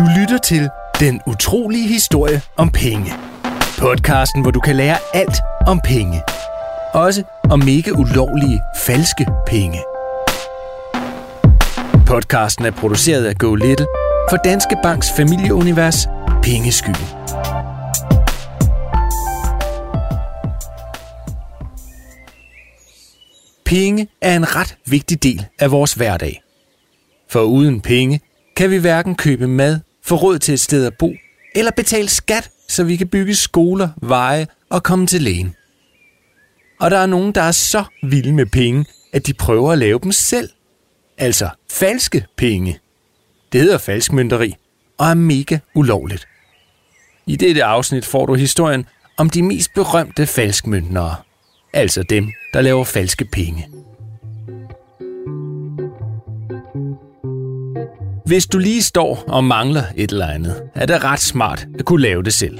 Du lytter til Den utrolige historie om penge. Podcasten, hvor du kan lære alt om penge. Også om mega ulovlige, falske penge. Podcasten er produceret af Go Little for Danske Banks familieunivers Pengeskyen. Penge er en ret vigtig del af vores hverdag. For uden penge kan vi hverken købe mad, få råd til et sted at bo, eller betale skat, så vi kan bygge skoler, veje og komme til lægen. Og der er nogen, der er så vilde med penge, at de prøver at lave dem selv. Altså falske penge. Det hedder falskmynderi og er mega ulovligt. I dette afsnit får du historien om de mest berømte falskmyndnere. Altså dem, der laver falske penge. Hvis du lige står og mangler et eller andet, er det ret smart at kunne lave det selv.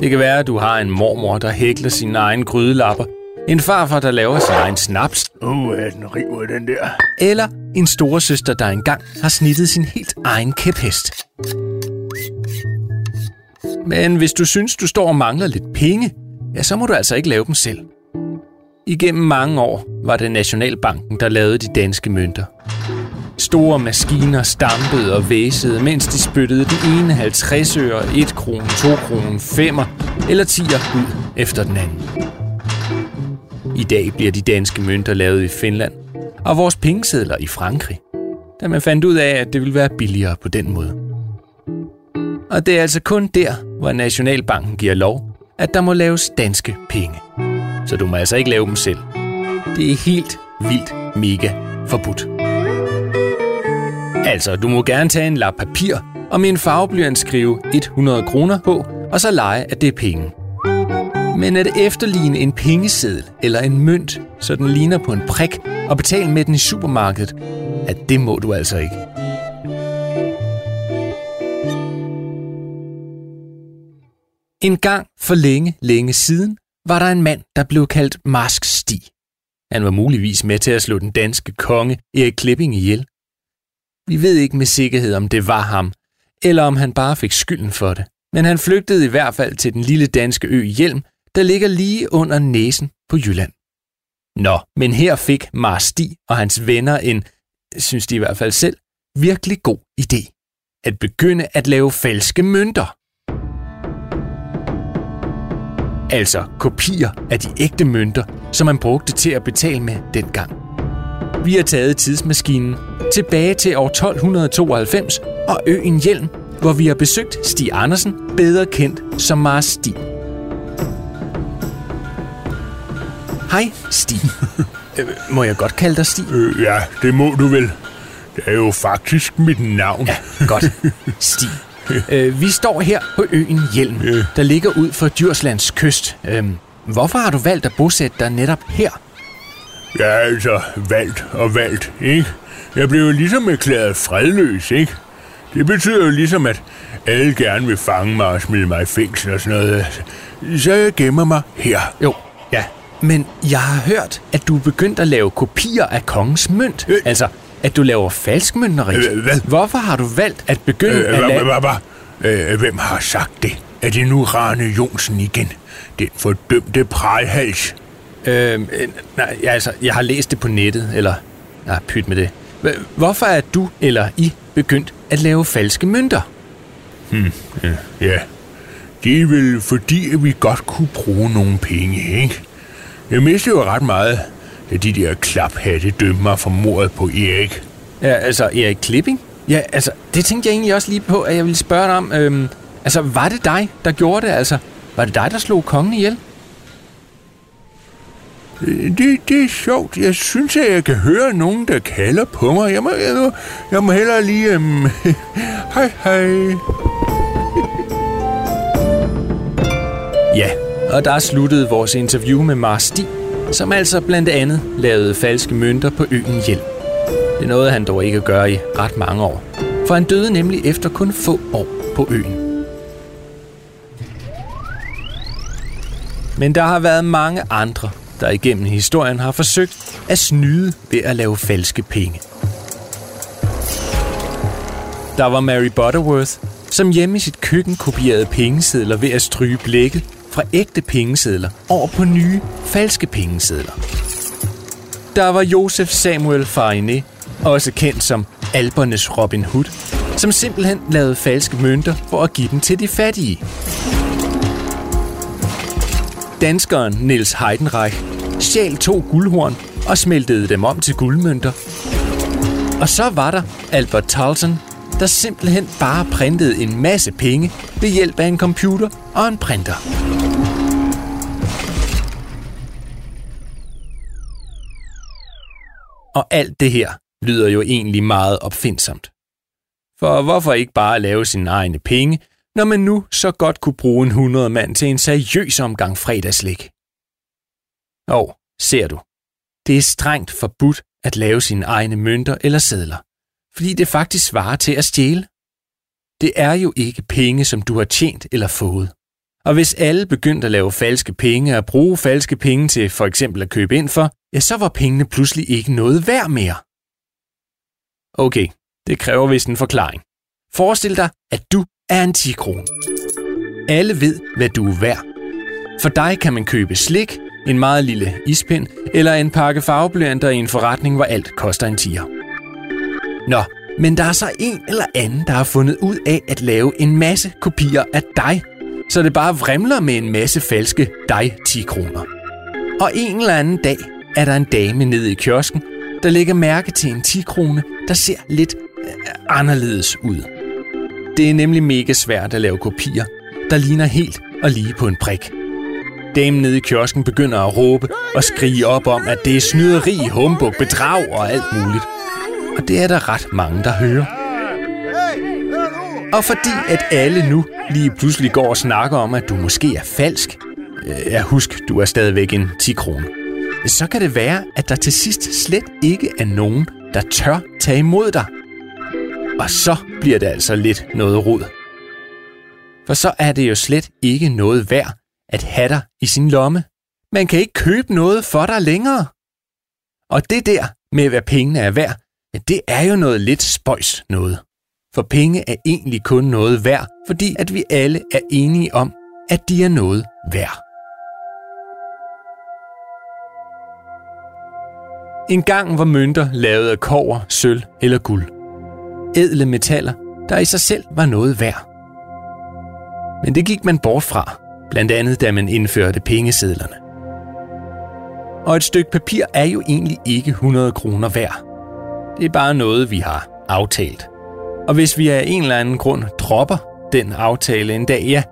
Det kan være, at du har en mormor, der hækler sine egne grydelapper, en farfar, der laver sin egen snaps, Uh, den river den der. eller en storesøster, der engang har snittet sin helt egen kæphest. Men hvis du synes, du står og mangler lidt penge, ja, så må du altså ikke lave dem selv. Igennem mange år var det Nationalbanken, der lavede de danske mønter. Store maskiner stampede og væsede, mens de spyttede den ene 50 øre, 1 krone, 2 krone, 5 eller 10'er ud efter den anden. I dag bliver de danske mønter lavet i Finland, og vores pengesedler i Frankrig, da man fandt ud af, at det ville være billigere på den måde. Og det er altså kun der, hvor Nationalbanken giver lov, at der må laves danske penge. Så du må altså ikke lave dem selv. Det er helt vildt mega forbudt. Altså, du må gerne tage en lap papir og med en farveblyant skrive 100 kroner på, og så lege, at det er penge. Men at efterligne en pengeseddel eller en mønt, så den ligner på en prik, og betale med den i supermarkedet, at det må du altså ikke. En gang for længe, længe siden, var der en mand, der blev kaldt Marsk Sti. Han var muligvis med til at slå den danske konge Erik Klipping ihjel. Vi ved ikke med sikkerhed, om det var ham, eller om han bare fik skylden for det. Men han flygtede i hvert fald til den lille danske ø Hjelm, der ligger lige under næsen på Jylland. Nå, men her fik Mars Stig og hans venner en, synes de i hvert fald selv, virkelig god idé. At begynde at lave falske mønter. Altså kopier af de ægte mønter, som man brugte til at betale med dengang. Vi har taget tidsmaskinen tilbage til år 1292 og øen Hjelm, hvor vi har besøgt Stig Andersen, bedre kendt som Mars Stig. Hej, Stig. Øh, Må jeg godt kalde dig Stig? Øh, ja, det må du vel. Det er jo faktisk mit navn. Ja, godt. Stig. Øh, Vi står her på øen Hjelm, der ligger ud for Djurslands kyst. Øhm, Hvorfor har du valgt at bosætte dig netop her? Jeg er altså valgt og valgt, ikke? Jeg blev jo ligesom erklæret fredløs, ikke? Det betyder jo ligesom, at alle gerne vil fange mig og smide mig i fængsel og sådan noget. Så jeg gemmer mig her. Jo, ja. Men jeg har hørt, at du er begyndt at lave kopier af kongens mønt. Øh. Altså, at du laver falskmønteri. Øh, hvad? Hvorfor har du valgt at begynde Øh, at lave... hvad, hvad, hvad? Øh, hvem har sagt det? Er det nu Rane Jonsen igen? Den fordømte prejhals. Øh, øh, nej, ja, altså, jeg har læst det på nettet, eller... Nej, pyt med det. Hvorfor er du eller I begyndt at lave falske mønter? Ja, det er vel fordi, at vi godt kunne bruge nogle penge, ikke? Jeg mistede jo ret meget af de der klaphatte dømte mig for mordet på Erik. Ja, altså Erik Klipping? Ja, altså, det tænkte jeg egentlig også lige på, at jeg ville spørge dig om. Øhm, altså, var det dig, der gjorde det? Altså, var det dig, der slog kongen ihjel? Det, det er sjovt. Jeg synes, at jeg kan høre nogen, der kalder på mig. Jeg må, jeg må, jeg må hellere lige... Um... hej, hej. Ja, og der sluttede vores interview med Mars Stig, som altså blandt andet lavede falske mønter på øen Hjelm. Det nåede han dog ikke at gøre i ret mange år, for han døde nemlig efter kun få år på øen. Men der har været mange andre, der igennem historien har forsøgt at snyde ved at lave falske penge. Der var Mary Butterworth, som hjemme i sit køkken kopierede pengesedler ved at stryge blækket fra ægte pengesedler over på nye, falske pengesedler. Der var Josef Samuel Fariné, også kendt som Albernes Robin Hood, som simpelthen lavede falske mønter for at give dem til de fattige. Danskeren Niels Heidenreich stjal to guldhorn og smeltede dem om til guldmønter. Og så var der Albert Talton, der simpelthen bare printede en masse penge ved hjælp af en computer og en printer. Og alt det her lyder jo egentlig meget opfindsomt. For hvorfor ikke bare lave sine egne penge, når man nu så godt kunne bruge en 100 mand til en seriøs omgang fredagslik? Og ser du, det er strengt forbudt at lave sine egne mønter eller sedler, fordi det faktisk svarer til at stjæle. Det er jo ikke penge, som du har tjent eller fået. Og hvis alle begyndte at lave falske penge og bruge falske penge til for eksempel at købe ind for, ja, så var pengene pludselig ikke noget værd mere. Okay, det kræver vist en forklaring. Forestil dig, at du er en 10 kron. Alle ved, hvad du er værd. For dig kan man købe slik, en meget lille ispind eller en pakke farveblyanter i en forretning, hvor alt koster en tiger. Nå, men der er så en eller anden, der har fundet ud af at lave en masse kopier af dig, så det bare vrimler med en masse falske dig 10 kroner. Og en eller anden dag er der en dame nede i kiosken, der lægger mærke til en 10 krone, der ser lidt øh, anderledes ud. Det er nemlig mega svært at lave kopier, der ligner helt og lige på en prik. Damen nede i kiosken begynder at råbe og skrige op om, at det er snyderi, humbug, bedrag og alt muligt. Og det er der ret mange, der hører. Og fordi at alle nu lige pludselig går og snakker om, at du måske er falsk, øh, ja husk, du er stadigvæk en 10 kroner, så kan det være, at der til sidst slet ikke er nogen, der tør tage imod dig. Og så bliver det altså lidt noget rod. For så er det jo slet ikke noget værd at have dig i sin lomme. Man kan ikke købe noget for dig længere. Og det der med, hvad pengene er værd, det er jo noget lidt spøjs noget. For penge er egentlig kun noget værd, fordi at vi alle er enige om, at de er noget værd. En gang var mønter lavet af kover, sølv eller guld. Edle metaller, der i sig selv var noget værd. Men det gik man bort fra, blandt andet da man indførte pengesedlerne. Og et stykke papir er jo egentlig ikke 100 kroner værd. Det er bare noget, vi har aftalt. Og hvis vi af en eller anden grund dropper den aftale en dag, ja,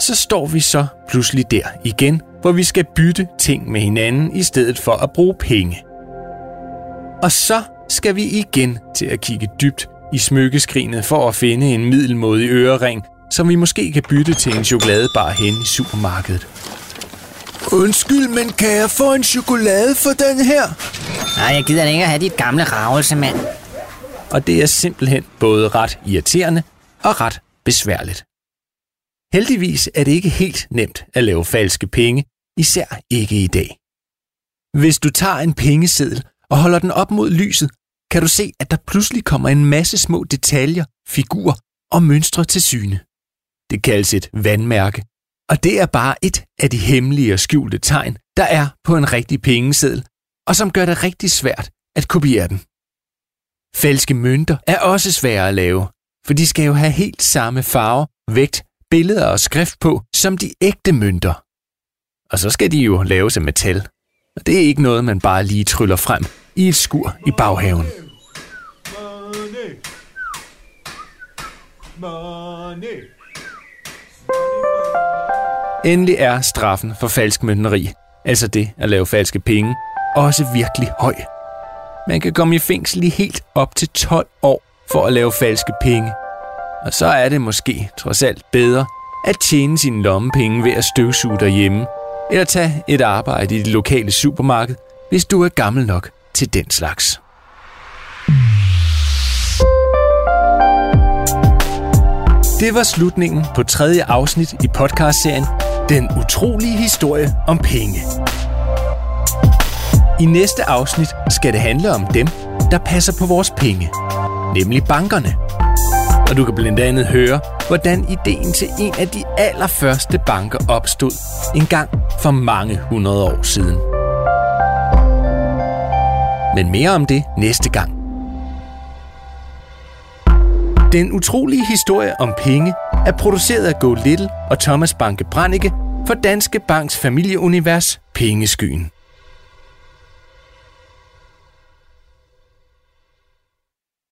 så står vi så pludselig der igen, hvor vi skal bytte ting med hinanden i stedet for at bruge penge. Og så skal vi igen til at kigge dybt i smykkeskrinet for at finde en middelmodig ørering, som vi måske kan bytte til en chokoladebar hen i supermarkedet. Undskyld, men kan jeg få en chokolade for den her? Nej, jeg gider ikke at have dit gamle ravelse, mand. Og det er simpelthen både ret irriterende og ret besværligt. Heldigvis er det ikke helt nemt at lave falske penge, især ikke i dag. Hvis du tager en pengeseddel og holder den op mod lyset, kan du se, at der pludselig kommer en masse små detaljer, figurer og mønstre til syne. Det kaldes et vandmærke, og det er bare et af de hemmelige og skjulte tegn, der er på en rigtig pengeseddel, og som gør det rigtig svært at kopiere den. Falske mønter er også svære at lave, for de skal jo have helt samme farve, vægt, billeder og skrift på som de ægte mønter. Og så skal de jo laves af metal. Og det er ikke noget, man bare lige tryller frem i et skur i baghaven. Money. Money. Endelig er straffen for falsk mønteri, altså det at lave falske penge, også virkelig høj. Man kan komme i fængsel i helt op til 12 år for at lave falske penge. Og så er det måske trods alt bedre at tjene sine lommepenge ved at støvsuge derhjemme, eller tage et arbejde i det lokale supermarked, hvis du er gammel nok til den slags. Det var slutningen på tredje afsnit i podcastserien den utrolige historie om penge. I næste afsnit skal det handle om dem, der passer på vores penge, nemlig bankerne. Og du kan blandt andet høre, hvordan ideen til en af de allerførste banker opstod en gang for mange hundrede år siden. Men mere om det næste gang. Den utrolige historie om penge er produceret af Go Little og Thomas Banke Brannicke for Danske Banks familieunivers Pengeskyen.